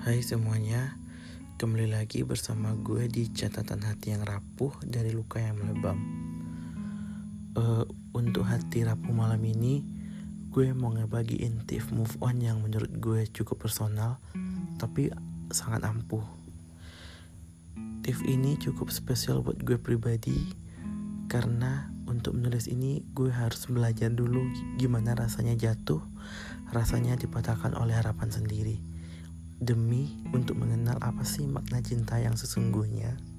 Hai semuanya, kembali lagi bersama gue di catatan hati yang rapuh dari luka yang melebam. Uh, untuk hati rapuh malam ini, gue mau ngebagiin tips move on yang menurut gue cukup personal, tapi sangat ampuh. Tips ini cukup spesial buat gue pribadi, karena untuk menulis ini gue harus belajar dulu gimana rasanya jatuh, rasanya dipatahkan oleh harapan sendiri demi untuk mengenal apa sih makna cinta yang sesungguhnya.